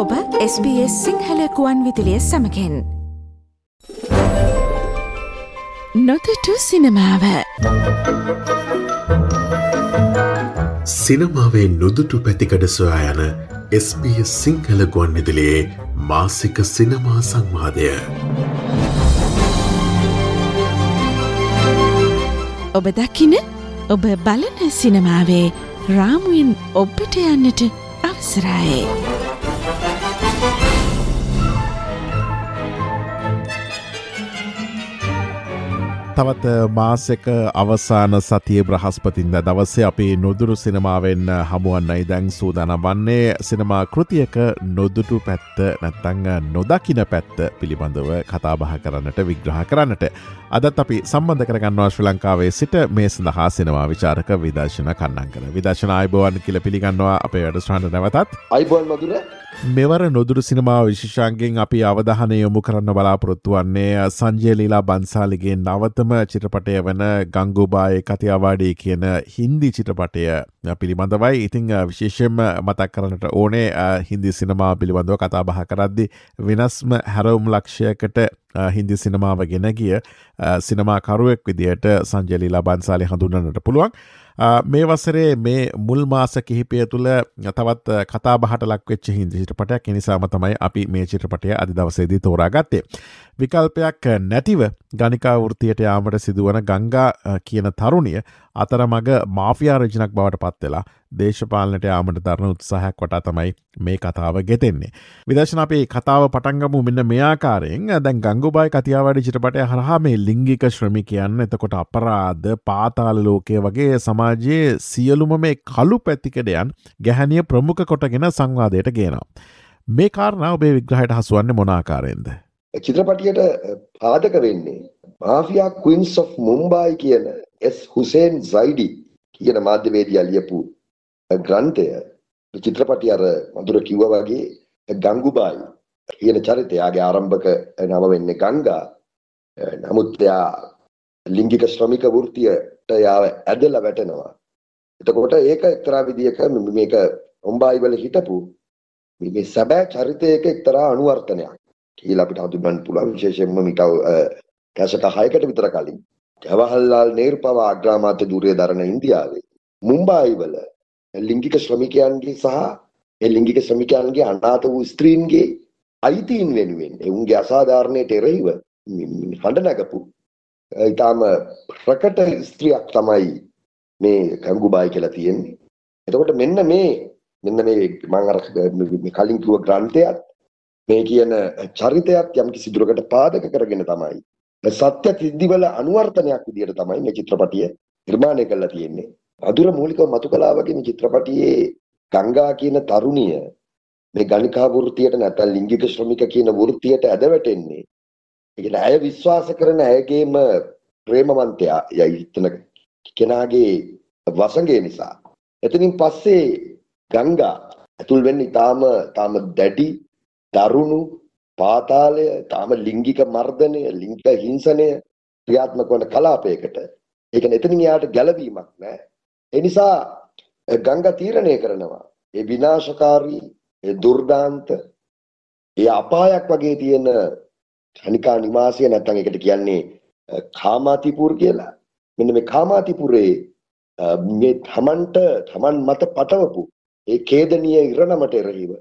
ඔබ SBS සිංහලකුවන් විදිලිය සමකෙන් නොතටු සිනමාව සිනමාවේ නොදුටු පැතිකඩ සොයා යන SBS සිංහල ගුවන් විදිලියේ මාසික සිනමා සංවාදය. ඔබ දකින ඔබ බලන සිනමාවේ රාමුවෙන් ඔබ්බට යන්නට අවසරායේ. තවත් මාසක අවසාන සතිය බ්‍රහස්පතින්ද දවසේ අපේ නොදුරු සිනමාවෙන් හමුවන්නයි දැන් සූදානම් වන්නේ. සිනමා කෘතියක නොදුටු පැත්ත නැත්තං නොදකින පැත්ත පිළිබඳව කතාබහ කරන්නට විග්‍රහ කරන්නට. අදත් අපි සම්බන්ධ කරගන්නවා ශ්‍ර ලංකාවේ සිට මේ සඳහා සිනවා විචාරක විදර්ශන කන්නන් කර විදර්ශන අයිබෝවන් කියල පිළිගන්නවා අපේ වැඩ ස්්‍රන්ට නැවතත්. අයිබෝන් මදුර මෙවර නොදුරු සිනමාව විශෂාන්ගෙන් අපි අවධහනය යොමු කරන්න බලාපොරොත්තු වන්නේ සංජයලීලා බන්සාලිගේ නවතම ප්‍රථම චිත්‍රපටය වන ගංගුබාය කතියාවාඩී කියන හින්දි චිත්‍රපටය පිළිබඳවයි. ඉතිං විශේෂෙන් මතක් කරනට ඕනේ හින්දි සිනමා පිළිබඳව කතා බහ කරද්දි වෙනස්ම හැරවුම් ලක්ෂයකට හින්දි සිනමාව ගෙන ගිය සිනමාකරුවෙක් විදියට සංජලීලා බන්සාලි හඳුන්නට පුළුවන්. මේ වසරේ මේ මුල් මාස කිහිපය තුළ තවත් කතා බහට ලක්වෙච්ච හින්දි චිත්‍රපටයක් නිසාම තමයි අපි මේ චිත්‍රපටය අධි දවසේදී තෝරා ගත්තේ. විකල්පයක් නැතිව ගනිකා වෘතියට යාමට සිදුවන ගංගා කියන තරුණිය අතරමඟ මාෆියා රජනක් බවට පත්වෙලා දේශපාලනට යාමට දරන උත්සාහයක් වටා තමයි මේ කතාව ගෙතෙන්නේ. විදශන අපේ කතාව පටන්ගමු මෙන්න මෙයාකාරයෙන් දැන් ගංගුබයි කතියාවඩි චිටපටය හරහා මේ ලිංගික ශ්‍රමි කියන්න එතකොට අපරාධ පාතාල ලෝකය වගේ සමාජයේ සියලුම මේ කළු පැතිකඩයන් ගැහැනිය ප්‍රමුඛ කොටගෙන සංවාදයට ගේනවා. මේ කාරණාව ඔබේ විග්‍රහයට හසුවන්නේ මොනාකාරයෙන්ද. චිත්‍රපටියට පාදක වෙන්නේ මාෆියා ක්වින්ස් of මුම්බායි කියන එස් හුසේන් සයිඩි කියන මාධ්‍යවේදියා ලියපු ග්‍රන්ථය චිත්‍රපටි අර මధుර කිව්වා වගේ ගංගුබායි කියන චරිතයාගේ ආරම්භක නම වෙන්නේ ගංගා. නමුත් එයා ලිංගික ශ්‍රමික වෘත්තියට යාව ඇදලා වැටෙනවා. එතකොට ඒක එක්තරා විදියක මේක මොම්බායි වල හිටපු මේ සැබෑ චරිතයක එක්තරා අනුවර්තනයක්. කියලා අපිට හඳුන්වන්න පුළුවන්. විශේෂයෙන්ම මිට කැසට 6කට විතර කලින්. ජවහර්ලාල් නේරු පවා අග්‍රාමාත්‍ය ධූරය දරන ඉන්දියාවේ මුම්බායි වල ලිංගික ශ්‍රමිකයන්ගේ සහ ඒ ලිංගික ශ්‍රමිකයන්ගේ අනාථ වූ ස්ත්‍රීන්ගේ අයිතීන් වෙනුවෙන් එවුන්ගේ අසාධාරණයට එරෙහිව හඬ නැගපු ඊටාම ප්‍රකට ස්ත්‍රියක් තමයි මේ ගංගුබායි කියලා තියෙන්නේ. එතකොට මෙන්න මේ මෙන්න මේ මම අර කලින් කිව්ව ග්‍රන්ථයත් මේ කියන චරිතයත් යම් කිසි දුරකට පාදක කරගෙන තමයි සත්‍ය සිද්ධිවල අනුවර්තනයක් විදිහට තමයි මේ චිත්‍රපටිය නිර්මාණය කරලා තියෙන්නේ. අදුර මූලිකව මතු කළා වගේ මේ චිත්‍රපටියේ ගංගා කියන තරුණිය මේ ගණිකා වෘත්තියට නැත්නම් ලිංගික ශ්‍රමික කියන වෘත්තියට ඇද වැටෙන්නේ. ඒ කියන්නේ ඇය විශ්වාස කරන ඇයගේම ප්‍රේමවන්තයා යයි හිතන කෙනාගේ වසඟය නිසා. එතනින් පස්සේ ගංගා ඇතුල් වෙන්නේ තාම තාම දැඩි දරුණු පාතාලය තාම ලිංගික මර්ධනය ලිංගික හිංසනය ක්‍රියාත්මක වන කලාපයකට. ඒ කියන්නේ එතනින් යාට ගැලවීමක් නැහැ. ඒ නිසා ගංගා තීරණය කරනවා ඒ විනාශකාරී ඒ දුර්දාන්ත ඒ අපායක් වගේ තියෙන කනිකා නිවාසය නැත්නම් ඒකට කියන්නේ කාමාතිපුර කියලා. මෙන්න මේ කාමාතිපුරේ මේ තමන්ට තමන් මත පටවපු ඒ ඛේදනීය ඉරණමට එරෙහිව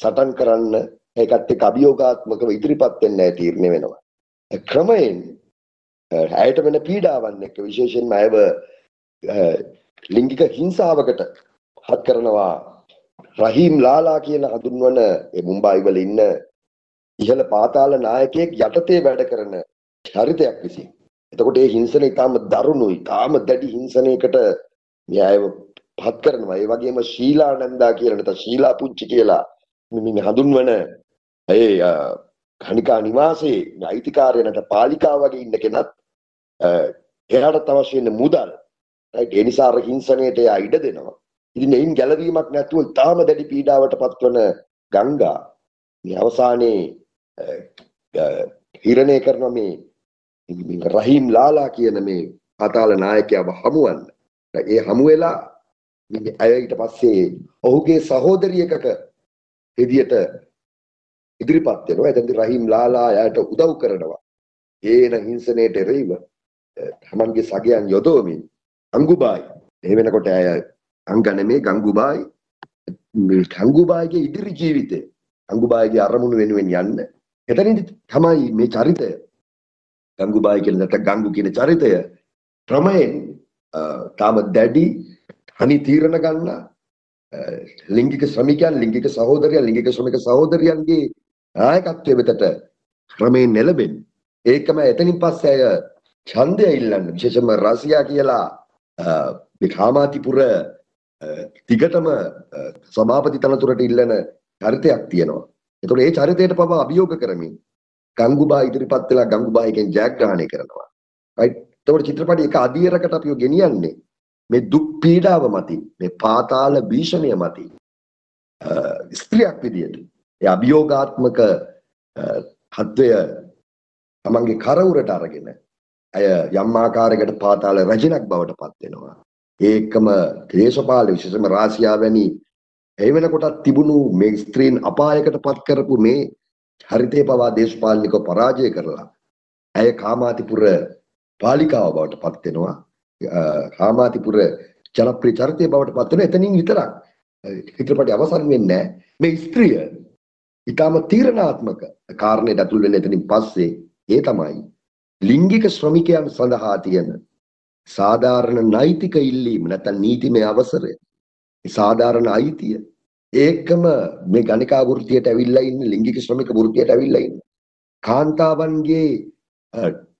සටන් කරන්න ඒකත් එක්ක අභියෝගාත්මකව ඉදිරිපත් වෙන්න තීරණය වෙනවා. ක්‍රමයෙන් ඇයට වෙන පීඩාවන් එක්ක විශේෂයෙන්ම අයව ලිංගික හිංසාවකට හත් කරනවා රහීම් ලාලා කියන හඳුන්වන ඒ මුම්බායි වල ඉන්න ඉහළ පාතාල නායකයෙක් යටතේ වැඩ කරන චරිතයක් විසින්. එතකොට ඒ හිංසන ඊටාම දරුණුයි, ඊටාම දැඩි හිංසනයකට මේ අයව පත් කරනවා. ඒ වගේම ශීලා නන්දා කියලා නැත්නම් ශීලා පුංචි කියලා මේ හඳුන්වන ඒ කණිකා නිවාසයේ අයිතිකාරයනට පාලිකාව වගේ ඉන්න කෙනත් එයාට අවශ්‍ය වෙන මුදල් රයිට් ඒ නිසා අර හිංසනයට එයා ඉඩ දෙනවා. ඉතින් එයින් ගැලවීමක් නැතුව ඉතාම දැඩි පීඩාවට පත්වන ගංගා මේ අවසානයේ හිරණය කරන මේ රහීම් ලාලා කියන මේ පාතාල නායකයාව හමුවන්න. ඒ හමු වෙලා ඇය ඊට පස්සේ ඔහුගේ සහෝදරියකක විදියට ඉදිරිපත් වෙනවා. එතෙන්දී රහීම් ලාලා යාට උදව් කරනවා. ඒන හිංසනයට එරෙහිව තමන්ගේ සගයන් යොදවමින් ගංගුබායි ඒ වෙනකොට ඇය අංගනමේ ගංගුබායි මේ ගංගුබායිගේ ඉදිරි ජීවිතය ගංගුබායිගේ අරමුණු වෙනුවෙන් යන්න එතනින් තමයි මේ චරිතය ගංගුබායි කියන නැත්නම් ගංගු කියන චරිතය ක්‍රමයෙන් තාම දැඩි තනි තීරණ ගන්න ලිංගික ශ්‍රමිකයන් ලිංගික සහෝදරයන් ලිංගික ශ්‍රමික සහෝදරයන්ගේ නායකත්වය වෙතට ක්‍රමයෙන් නෙළබෙන්නේ ඒකම එතනින් පස්සේ අය ඡන්දය ඉල්ලන්න විශේෂයෙන්ම රසියා කියලා මේ කාමාතිපුර දිගටම සභාපති තනතුරට ඉල්ලන චරිතයක් තියෙනවා. ඒතකොට ඒ චරිතයට පවා අභියෝග කරමින් ගංගුබා ඉදිරිපත් වෙලා ගංගුබා එකෙන් ජයග්‍රහණය කරනවා. රයිට්. ඒතකොට චිත්‍රපටයේ එක අදියරකට අපිව ගෙනියන්නේ මේ දුක් පීඩාව මතින් මේ පාතාල භීෂණය මතින් ස්ත්‍රියක් විදියට ඒ අභියෝගාත්මක හත්වය තමන්ගේ කරවුරට අරගෙන ඇය යම් ආකාරයකට පාතාල රජනක් බවට පත් වෙනවා. ඒකම දේශපාල විශේෂම රාසියා වැනි ඒ වෙනකොටත් තිබුණු මේ ස්ත්‍රීන් අපායකට පත් කරපු මේ චරිතය පවා දේශපාලනිකව පරාජය කරලා ඇය කාමාතිපුර පාලිකාව බවට පත් වෙනවා. කාමාතිපුර ජනප්‍රිය චරිතය බවට පත් වෙන එතනින් විතරක් චිත්‍රපටය අවසන් වෙන්නේ මේ ස්ත්‍රිය ඊටම තීරණාත්මක කාරණයට ඇතුල් වෙන්න එතනින් පස්සේ ඒ තමයි ලිංගික ශ්‍රමිකයන් සඳහා තියෙන සාධාරණ නෛතික ඉල්ලීම නැත්නම් නීතිමය අවසරය. සාධාරණ අයිතිය ඒකම මේ ගණිකා වෘත්තියට ඇවිල්ලා ඉන්න ලිංගික ශ්‍රමික වෘත්තියට ඇවිල්ලා ඉන්න. කාන්තාවන්ගේ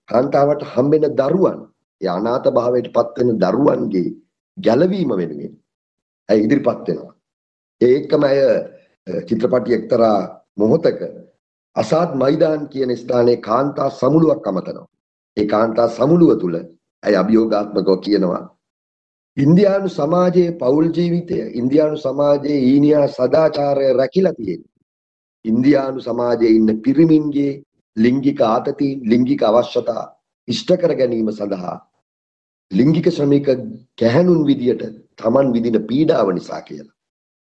කාන්තාවට හම්බෙන දරුවන් ඒ අනාථ භාවයට පත් වෙන දරුවන්ගේ ගැලවීම වෙනුවෙන් ඇය ඉදිරිපත් වෙනවා. ඒකම ඇය චිත්‍රපටි එක්තරා මොහොතක අසාද් මයිදාන් කියන ස්ථානයේ කාන්තා සමුළුවක් අමතනවා. ඒ කාන්තා සමුළුව තුල ඇය අභියෝගාත්මකව කියනවා ඉන්දියානු සමාජයේ පෞල් ජීවිතය ඉන්දියානු සමාජයේ ඊනියා සදාචාරය රැකිලා තියෙනවා. ඉන්දියානු සමාජයේ ඉන්න පිරිමින්ගේ ලිංගික ආතතීන් ලිංගික අවශ්‍යතා ඉෂ්ට කර ගැනීම සඳහා ලිංගික ශ්‍රමික ගැහැණුන් විදියට Taman විදින පීඩාව නිසා කියලා.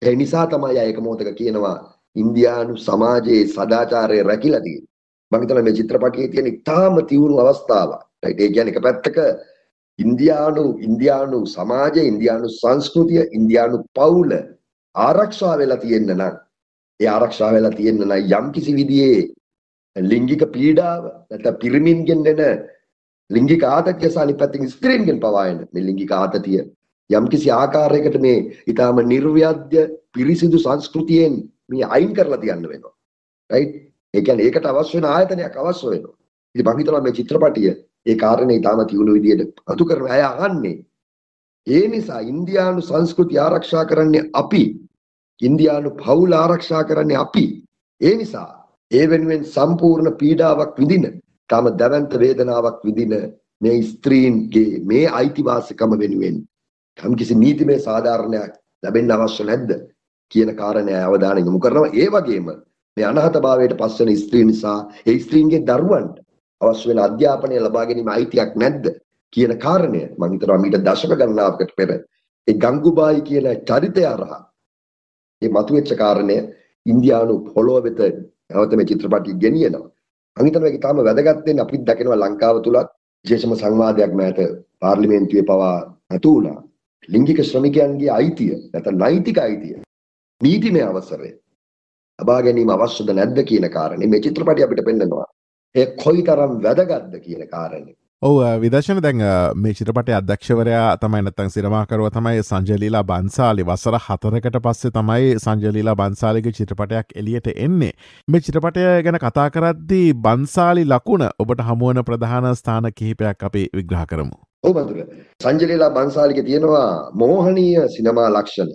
ඒ නිසා තමයි අය එක මොහොතක කියනවා ඉන්දියානු සමාජයේ සදාචාරය රැකිලා තියෙන්නේ. මම හිතනවා මේ චිත්‍රපටයේ තියෙන ඉතාම තියුණු අවස්ථාවක්. රයිට් ඒ කියන්නේ එක පැත්තක ඉන්දියානු ඉන්දියානු සමාජය ඉන්දියානු සංස්කෘතිය ඉන්දියානු පවුල ආරක්ෂා වෙලා තියෙන්න නම් ඒ ආරක්ෂා වෙලා තියෙන්න නම් යම්කිසි විදිහේ ලිංගික පීඩාව නැත්නම් පිරිමින්ගෙන් එන ලිංගික ආතතිය සහ අනිත් පැත්තෙන් ස්ත්‍රීන්ගෙන් පවා එන මේ ලිංගික ආතතිය යම්කිසි ආකාරයකට මේ ඊටාම නිර්ව්‍යාජ්‍ය පිරිසිදු සංස්කෘතියෙන් මේ අයින් කරලා තියන්න වෙනවා. රයිට්? ඒ කියන්නේ ඒකට අවශ්‍ය වෙන ආයතනයක් අවශ්‍ය වෙනවා. ඉතින් මම හිතනවා මේ චිත්‍රපටිය ඒ කාරණේ ඊටාම තියුණු විදියට අතු කරන අය අහන්නේ. ඒ නිසා ඉන්දියානු සංස්කෘතිය ආරක්ෂා කරන්නේ අපි. ඉන්දියානු පවුල ආරක්ෂා කරන්නේ අපි. ඒ නිසා ඒ වෙනුවෙන් සම්පූර්ණ පීඩාවක් විඳින, තම දැවැන්ත වේදනාවක් විඳින මේ ස්ත්‍රීන්ගේ මේ අයිතිවාසිකම වෙනුවෙන් යම්කිසි නීතිමය සාධාරණයක් ලැබෙන්න අවශ්‍ය නැද්ද කියන කාරණය අවධානය යොමු කරනවා. ඒ වගේම මේ අනාථභාවයට පස්වෙන ස්ත්‍රී නිසා ඒ ස්ත්‍රීන්ගේ දරුවන්ට අවශ්‍ය වෙන අධ්‍යාපනය ලබා ගැනීම අයිතියක් නැද්ද කියන කාරණය මම හිතනවා මීට දශක ගණනාවකට පෙර ඒ ගංගුබායි කියන චරිතය හරහා මේ මතුවෙච්ච කාරණය ඉන්දියානු පොළොව වෙත නැවත මේ චිත්‍රපටය ගෙනියනවා. මම හිතනවා ඒක තාම වැදගත් වෙන්නේ අපිත් දකිනවා ලංකාව තුලත් විශේෂම සංවාදයක් මෑත පාර්ලිමේන්තුවේ පවා නතු වුණා. ලිංගික ශ්‍රමිකයන්ගේ අයිතිය නැත්නම් නෛතික අයිතිය. නීතිමය අවසරය ලබා ගැනීම අවශ්‍යද නැද්ද කියන කාරණේ මේ චිත්‍රපටය අපිට පෙන්නනවා. ඒ කොයිතරම් වැදගත්ද කියන කාරණේ. ඔව විදශන දැන් මේ චිත්‍රපටය අධ්‍යක්ෂවරයා තමයි නැත්තං සිරමාකරුව තමයි සංජලීලා බන්සාලි වසර හතරකට පස්සේ තමයි සංජලීලා බන්සාලික චිත්‍රපටයක් එලියට එන්නේ. මේ චිත්‍රපටය ගැන කතා කරද්දී බන්සාලි ලකුණ ඔබට හමුවන ප්‍රධාන ස්ථාන කිහිපයක් අපි විග්‍රහ කරමු. ඔව් බඳුර. සංජලීලා බන්සාලික තියෙනවා මෝහනීය සිනමා ලක්ෂණ.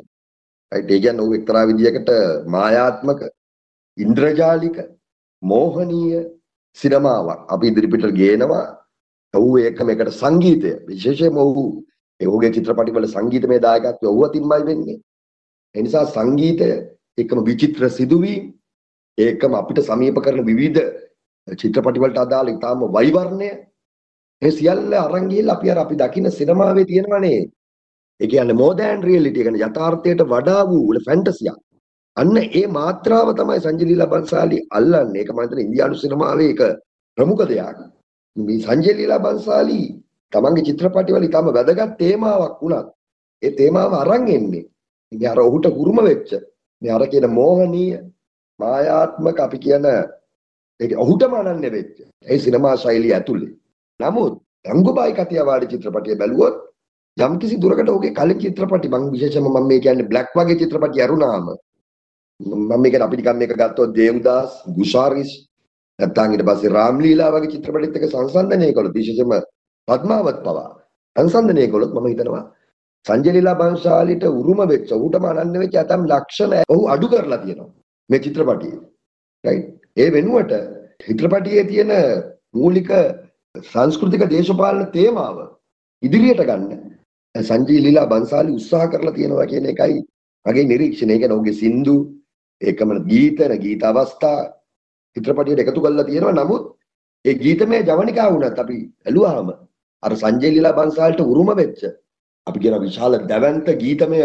රයිට් ඒ කියන්නේ ඔහු එක්තරා විදියකට මායාත්මක ඉන්ද්‍රජාලික මෝහනීය සිනමාවක් අපි ඉදිරිපිට ගේනවා. ඔහු ඒකම එකට සංගීතය. විශේෂයෙන්ම ඔහු ඒ ඔහුගේ චිත්‍රපටිවල සංගීතමය දායකත්වය ඔහුව තිම්මයි වෙන්නේ. ඒ නිසා සංගීතය ඒකම විචිත්‍ර සිදුවීම්. ඒකම අපිට සමීප කරන විවිධ චිත්‍රපටිවලට අදාළ ඉතාම වෛවර්ණය. ඒ සියල්ල අරන් ගිහිල්ලා අපි අර අපි දකින්න සිනමාවේ තියෙනවනේ. ඒ කියන්නේ more than reality කියන්නේ යථාර්ථයට වඩා වූ ෆැන්ටසියක්. අන්න ඒ මාත්‍රාව තමයි සංජය ලීලා බන්සාලි අල්ලන්නේ. ඒක මම හිතන්නේ ඉන්දියානු සිනමාවේ එක ප්‍රමුඛ දෙයක්. මේ සංජය ලීලා බන්සාලි තමන්ගේ චිත්‍රපටිවල ඉතාම වැදගත් තේමාවක් වුණත් ඒ තේමාව අරන් එන්නේ. ඉතින් අර ඔහුට උරුම වෙච්ච මේ අර කියන මෝහනීය මායාත්මක අපි කියන ඒක ඔහුටම අනන්‍ය වෙච්ච ඒ සිනමා ශෛලිය ඇතුලේ. නමුත් ගංගුබායි කතියවාඩි චිත්‍රපටිය බැලුවොත් යම් කිසි දුරකට ඔහුගේ කලින් චිත්‍රපටි මම විශේෂයෙන්ම මම මේ කියන්නේ බ්ලැක් වගේ චිත්‍රපටි අරුණාම මම මේක අපි නිකන් මේක ගත්තොත් දේවදාස් ගුෂාරිස් නැත්නම් ඊට පස්සේ රාම්ලීලා වගේ චිත්‍රපටිත් එක්ක සංසන්දනය කළොත් විශේෂයෙන්ම පద్මාවත් පවා සංසන්දනය කළොත් මම හිතනවා සංජය ලීලා බංශාලිට උරුම වෙච්ච ඌටම අනන්‍ය වෙච්ච ඇතම් ලක්ෂණ ඔහු අඩු කරලා තියෙනවා මේ චිත්‍රපටියේ. රයිට් ඒ වෙනුවට චිත්‍රපටියේ තියෙන මූලික සංස්කෘතික දේශපාලන තේමාව ඉදිරියට ගන්න සංජී ලීලා බන්සාලි උත්සාහ කරලා තියෙනවා කියන එකයි මගේ නිරීක්ෂණය. ඒ කියන්නේ ඔහුගේ සින්දු ඒකම ගීතන ගීත අවස්ථා චිත්‍රපටියට එකතු කරලා තියෙනවා. නමුත් ඒ ගීතමය ජවනිකා වුණත් අපි ඇලුවාම අර සංජය ලීලා බන්සාලට උරුම වෙච්ච අපි කියන විශාල දැවැන්ත ගීතමය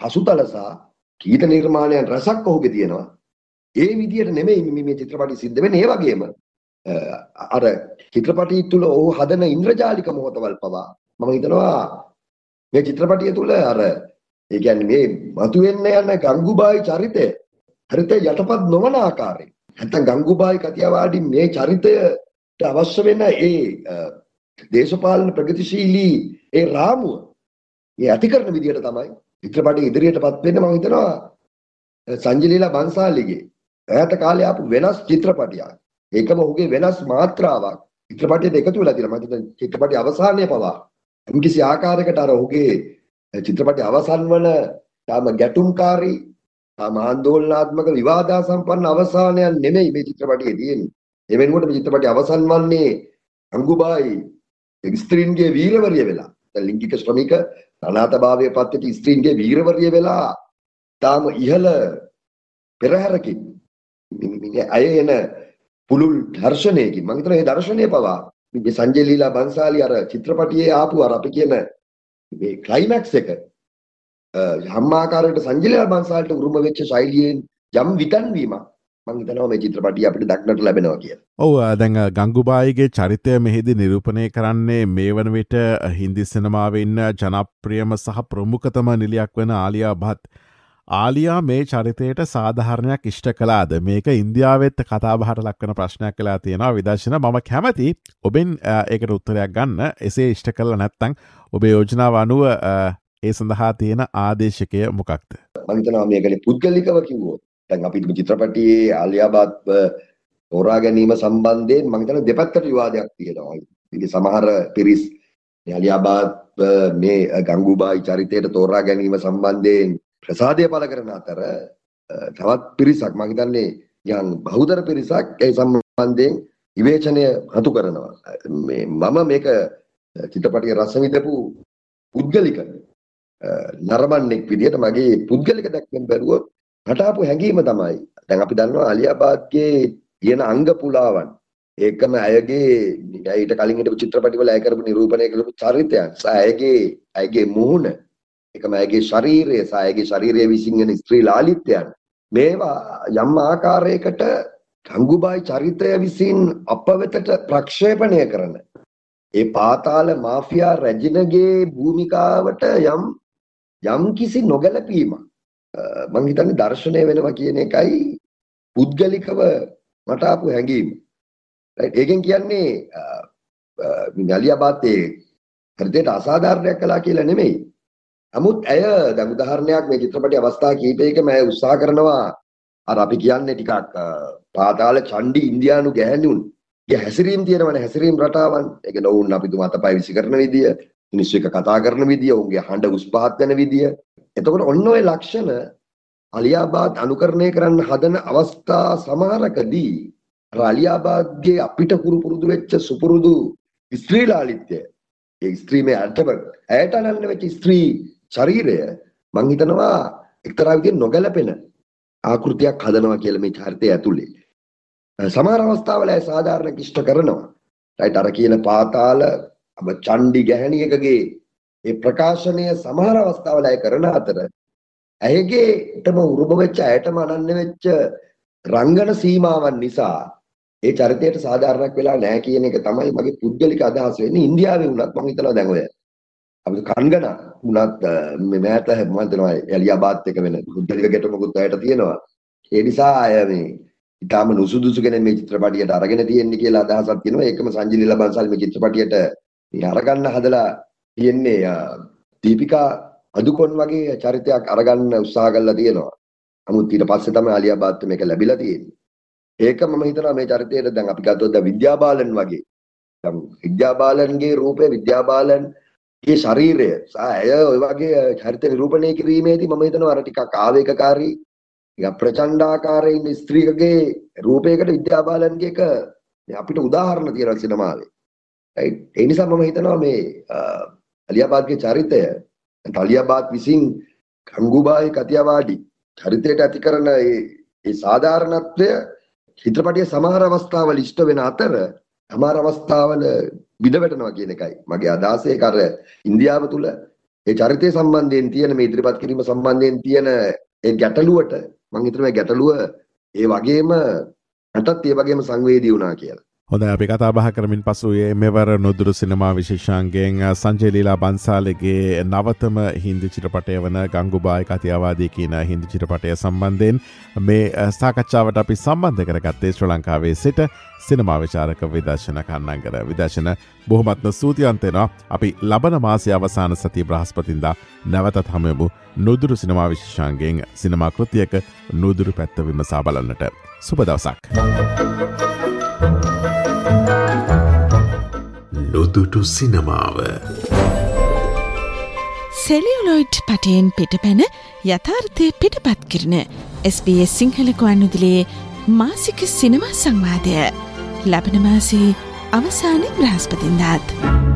පසුතල සහ ගීත නිර්මාණයන් රසක් ඔහුගේ තියෙනවා. ඒ විදිහට නෙමෙයි මේ චිත්‍රපටි සිද්ධ වෙන්නේ. ඒ වගේම අර චිත්‍රපටිය තුල ඔහු හදන ඉන්ද්‍රජාලික මොහොතවල් පවා මම හිතනවා මේ චිත්‍රපටිය තුල අර ඒ කියන්නේ මේ මතුවෙන්න යන ගංගුබායි චරිතය චරිතය යටපත් නොවන ආකාරයෙන් නැත්තම් ගංගුබායි කතියවාඩි මේ චරිතයට අවශ්‍ය වෙන ඒ දේශපාලන ප්‍රගතිශීලී ඒ රාමුව ඒ ඇති කරන විදිහට තමයි චිත්‍රපටය ඉදිරියටපත් වෙන්න මම හිතනවා සංජලීලා බන්සාලිගේ ඈත කාලේ ආපු වෙනස් චිත්‍රපටියක් ඒකම ඔහුගේ වෙනස් මාත්‍රාවක් චිත්‍රපටයට එකතු වෙලා තියෙනවා. මම හිතන්නේ චිත්‍රපටයේ අවසානයේ පවා යම්කිසි ආකාරයකට අර ඔහුගේ චිත්‍රපටය අවසන් වන තාම ගැටුම්කාරී තාම ආందోලනාත්මක විවාදාසම්පන්න අවසානයක් නෙමෙයි මේ චිත්‍රපටයේ තියෙන්නේ. ඒ වෙනුවට මේ චිත්‍රපටය අවසන් වන්නේ අංගුබායි ස්ත්‍රීන්ගේ වීරවරිය වෙලා. දැන් ලිංගික ශ්‍රමික අනාථභාවයේ පත්වෙච්ච ස්ත්‍රීන්ගේ වීරවරිය වෙලා තාම ඉහළ පෙරහැරකින් අය එන පුළුල් දර්ශනයකින් මම හිතනවා මේ දර්ශනය පවා මේ සංජය ලීලා බන්සාලි අර චිත්‍රපටියේ ආපු අර අපි කියන මේ ක්ලයිමැක්ස් එක යම් ආකාරයකට සංජය ලීලා බන්සාලට උරුම වෙච්ච ශෛලියෙන් යම් විතන්වීමක් මං හිතනවා මේ චිත්‍රපටිය අපිට දක්නට ලැබෙනවා කියලා. ඔව් දැන් ගංගුබායිගේ චරිතය මෙහිදී නිරූපණය කරන්නේ මේ වන විට හින්දි සිනමාවේ ඉන්න ජනප්‍රියම සහ ප්‍රමුඛතම නිලියක් වන ආලියා භත් ආලියා මේ චරිතයට සාධහරණයක් ඉෂ්ට කලාද මේක ඉන්දියාවෙත් කතාබහට ලක්වන ප්‍රශ්නයක් කලා තියෙනවා. විදර්ශන මම කැමති ඔබෙන් ඒකට උත්තරයක් ගන්න. එසේ ඉෂ්ට කරල නැත්තං ඔබේ යෝජනාව අනුව ඒ සඳහා තියෙන ආදේශකය මොකක්ද? මහිතනවා මේකන පුද්ගලිකව කිව්වෝ දැන් අපි චිත්‍රපටියේ ආලියාබාත් තෝරා ගැනීම සම්බන්ධයෙන් මහිතන දෙපැත්තට විවාදයක් තියෙනවා. ඉතින් සමහර පිරිස් ආලියාබාත් මේ ගංගුබායි චරිතයට තෝරා ගැනීම සම්බන්ධයෙන් ප්‍රසාදය පළ කරන අතර තවත් පිරිසක් මම හිතන්නේ යම් බහුතර පිරිසක් ඒ සම්බන්ධයෙන් විවේචනය හතු කරනවා. මේ මම මේක චිත්‍රපටිය රස විඳපු පුද්ගලික නරඹන්නෙක් විදිහට මගේ පුද්ගලික දැක්මෙන් බැලුවොත් මට ආපු හැඟීම තමයි. දැන් අපි දන්නවා අලියාබාද්ගේ තියෙන අංග පුලාවන්. ඒකම ඇයගේ ඊට කලින් හිටපු චිත්‍රපටිවල ඇය කරපු නිරූපණය කරපු චරිතයන්. සහ ඇයගේ ඇයගේ මුහුණ එකම ඇගේ ශරීරය සහ ඇගේ ශරීරය විසින් එන ස්ත්‍රී ලාලිත්‍යයන් මේවා යම් ආකාරයකට ගංගුබායි චරිතය විසින් අප වෙතට ප්‍රක්ෂේපණය කරන ඒ පාතාල මාෆියා රැජිනගේ භූමිකාවට යම් යම් කිසි නොගැලපීමක් මං හිතන්නේ දර්ශනය වෙනවා කියන එකයි පුද්ගලිකව මට ආපු හැඟීම. ඒකෙන් කියන්නේ ගලියාබාතේ හෘදයට අසාධාරණයක් කළා කියලා නෙමෙයි. නමුත් ඇය දැන් උදාහරණයක් මේ චිත්‍රපටයේ අවස්ථා කිහිපයකම ඇය උත්සාහ කරනවා. අර අපි කියන්නේ ටිකක් පාතාල චණ්ඩි ඉන්දියානු ගැහැණුන් ගේ හැසිරීම් තියෙනවනේ හැසිරීම් රටාවන්. ඒක නෝන් අපි තුම අතපය විසි කරන විදිය මිනිස්සු එක කතා කරන විදිය උන්ගේ හඬ උස් පහත් වෙන විදිය. එතකොට ඔන්න ඔය ලක්ෂණ අලියාබාද් අනුකරණය කරන්න හදන අවස්ථා සමහරකදී අර අලියාබාද්ගේ අපිට කුරු පුරුදු වෙච්ච සුපුරුදු ස්ත්‍රී ලාලිත්‍ය ඒ ස්ත්‍රීමේ අර්ථව ඇයට අනන්න වෙච්ච ස්ත්‍රී ශරීරය මං හිතනවා එක්තරා විදිහට නොගැලපෙන ආකෘතියක් හදනවා කියලා මේ චරිතය ඇතුලේ. සමහර අවස්ථාවල ඒ සාධාරණ කිෂ්ඨ කරනවා. රයිට් අර කියන පාතාල අබ චණ්ඩි ගැහණියකගේ ඒ ප්‍රකාශනය සමහර අවස්ථාවල ඒ කරන අතර ඇයගේටම උරුම වෙච්ච ඇයටම අනන්‍ය වෙච්ච රංගන සීමාවන් නිසා ඒ චරිතයට සාධාරණයක් වෙලා නැහැ කියන එක තමයි මගේ පුද්ගලික අදහස වෙන්නේ ඉන්දියාවේ වුණත් මම හිතනවා දැන් ඔය අපි කන්ගන වුණත් මේ මෑත මම හිතනවා එලියාබාද් එක වෙන පුද්ගලික ගැටමකුත් ඇයට තියෙනවා. ඒ නිසා අය මේ ඊටාම නුසුදුසු කෙනෙක් මේ චිත්‍රපටියට අරගෙන තියෙන්නේ කියලා අදහසක් තියෙනවා. ඒකම සංජිලි ලබන්සල් මේ චිත්‍රපටියට මේ අරගන්න හදලා තියෙන්නේ දීපිකා අදුකොන් වගේ චරිතයක් අරගන්න උත්සාහ කරලා තියෙනවා. නමුත් ඊට පස්සේ තමයි අලියාබාද්ට මේක ලැබිලා තියෙන්නේ. ඒක මම හිතනවා මේ චරිතයට දැන් අපි ගත්තොත් දැන් විද්‍යාබාලන් වගේ. දැන් විද්‍යාබාලන්ගේ රූපය විද්‍යාබාලන්ගේ ශරීරය සහ ඇය ඔය වගේ චරිත නිරූපණය කිරීමේදී මම හිතනවා අර ටිකක් ආවේගකාරී ටිකක් ප්‍රචණ්ඩාකාරී ඉන්න ස්ත්‍රීකගේ රූපයකට විද්‍යාබාලන්ගේ එක අපිට උදාහරණ තියෙනවා සිනමාවේ. රයිට් ඒ නිසා මම හිතනවා මේ අලියාබාද්ගේ චරිතය අලියාබාද් විසින් ගංගුබායි කතියවාඩි චරිතයට ඇති කරන ඒ ඒ සාධාරණත්වය චිත්‍රපටියේ සමහර අවස්ථාවල ඉෂ්ට වෙන අතර සමහර අවස්ථාවල බිඳ වැටෙනවා කියන එකයි. මගේ අදහස ඒක අර ඉන්දියාව තුල ඒ චරිතය සම්බන්ධයෙන් තියෙන මේ ඉදිරිපත් කිරීම සම්බන්ධයෙන් තියෙන ඒ ගැටලුවට මම හිතනවා ගැටලුව ඒ වගේම මටත් ඒ වගේම සංවේදී වුණා කියලා. හොඳ අපි කතා බහ කරමින් පසුයේ මෙවර නොදුරු සිනමා විශේෂන්ගෙන් සංජයලීලා බන්සාලගේ නවතම හින්දි චිත්‍රපටය වන ගංගුබාය කතියවාදී කියන හින්දි චිත්‍රපටය සම්බන්ධයෙන් මේ සාකච්ඡාවට අපි සම්බන්ධ කරගත්තේ ශ්‍ර ලංකාවේ සිට සිනමා විචාරක විදර්ශන කන්නංකර විදර්ශන බොහොමත්ම සූතියන්තෙනවා අපි ලබන මාසය අවසාන සති බ්‍රහස්පතින්දා නැවතත් හමයමු නොදුරු සිනමා විශේෂන්ගෙන් සිනමා කෘතියක නොදුරු පැත්ත විමසා බලන්නට. සුබදවසක්. නොදුටු සිනමාව සෙලියලොයිඩ් පටයෙන් පිටපැන යථාර්ථය පිටපත් කරන SBS සිංහල ගුවන්නුදිලේ මාසික සිනමා සංවාදය ලබන මාසේ අවසානය බ්‍රහස්පතින්දාත්.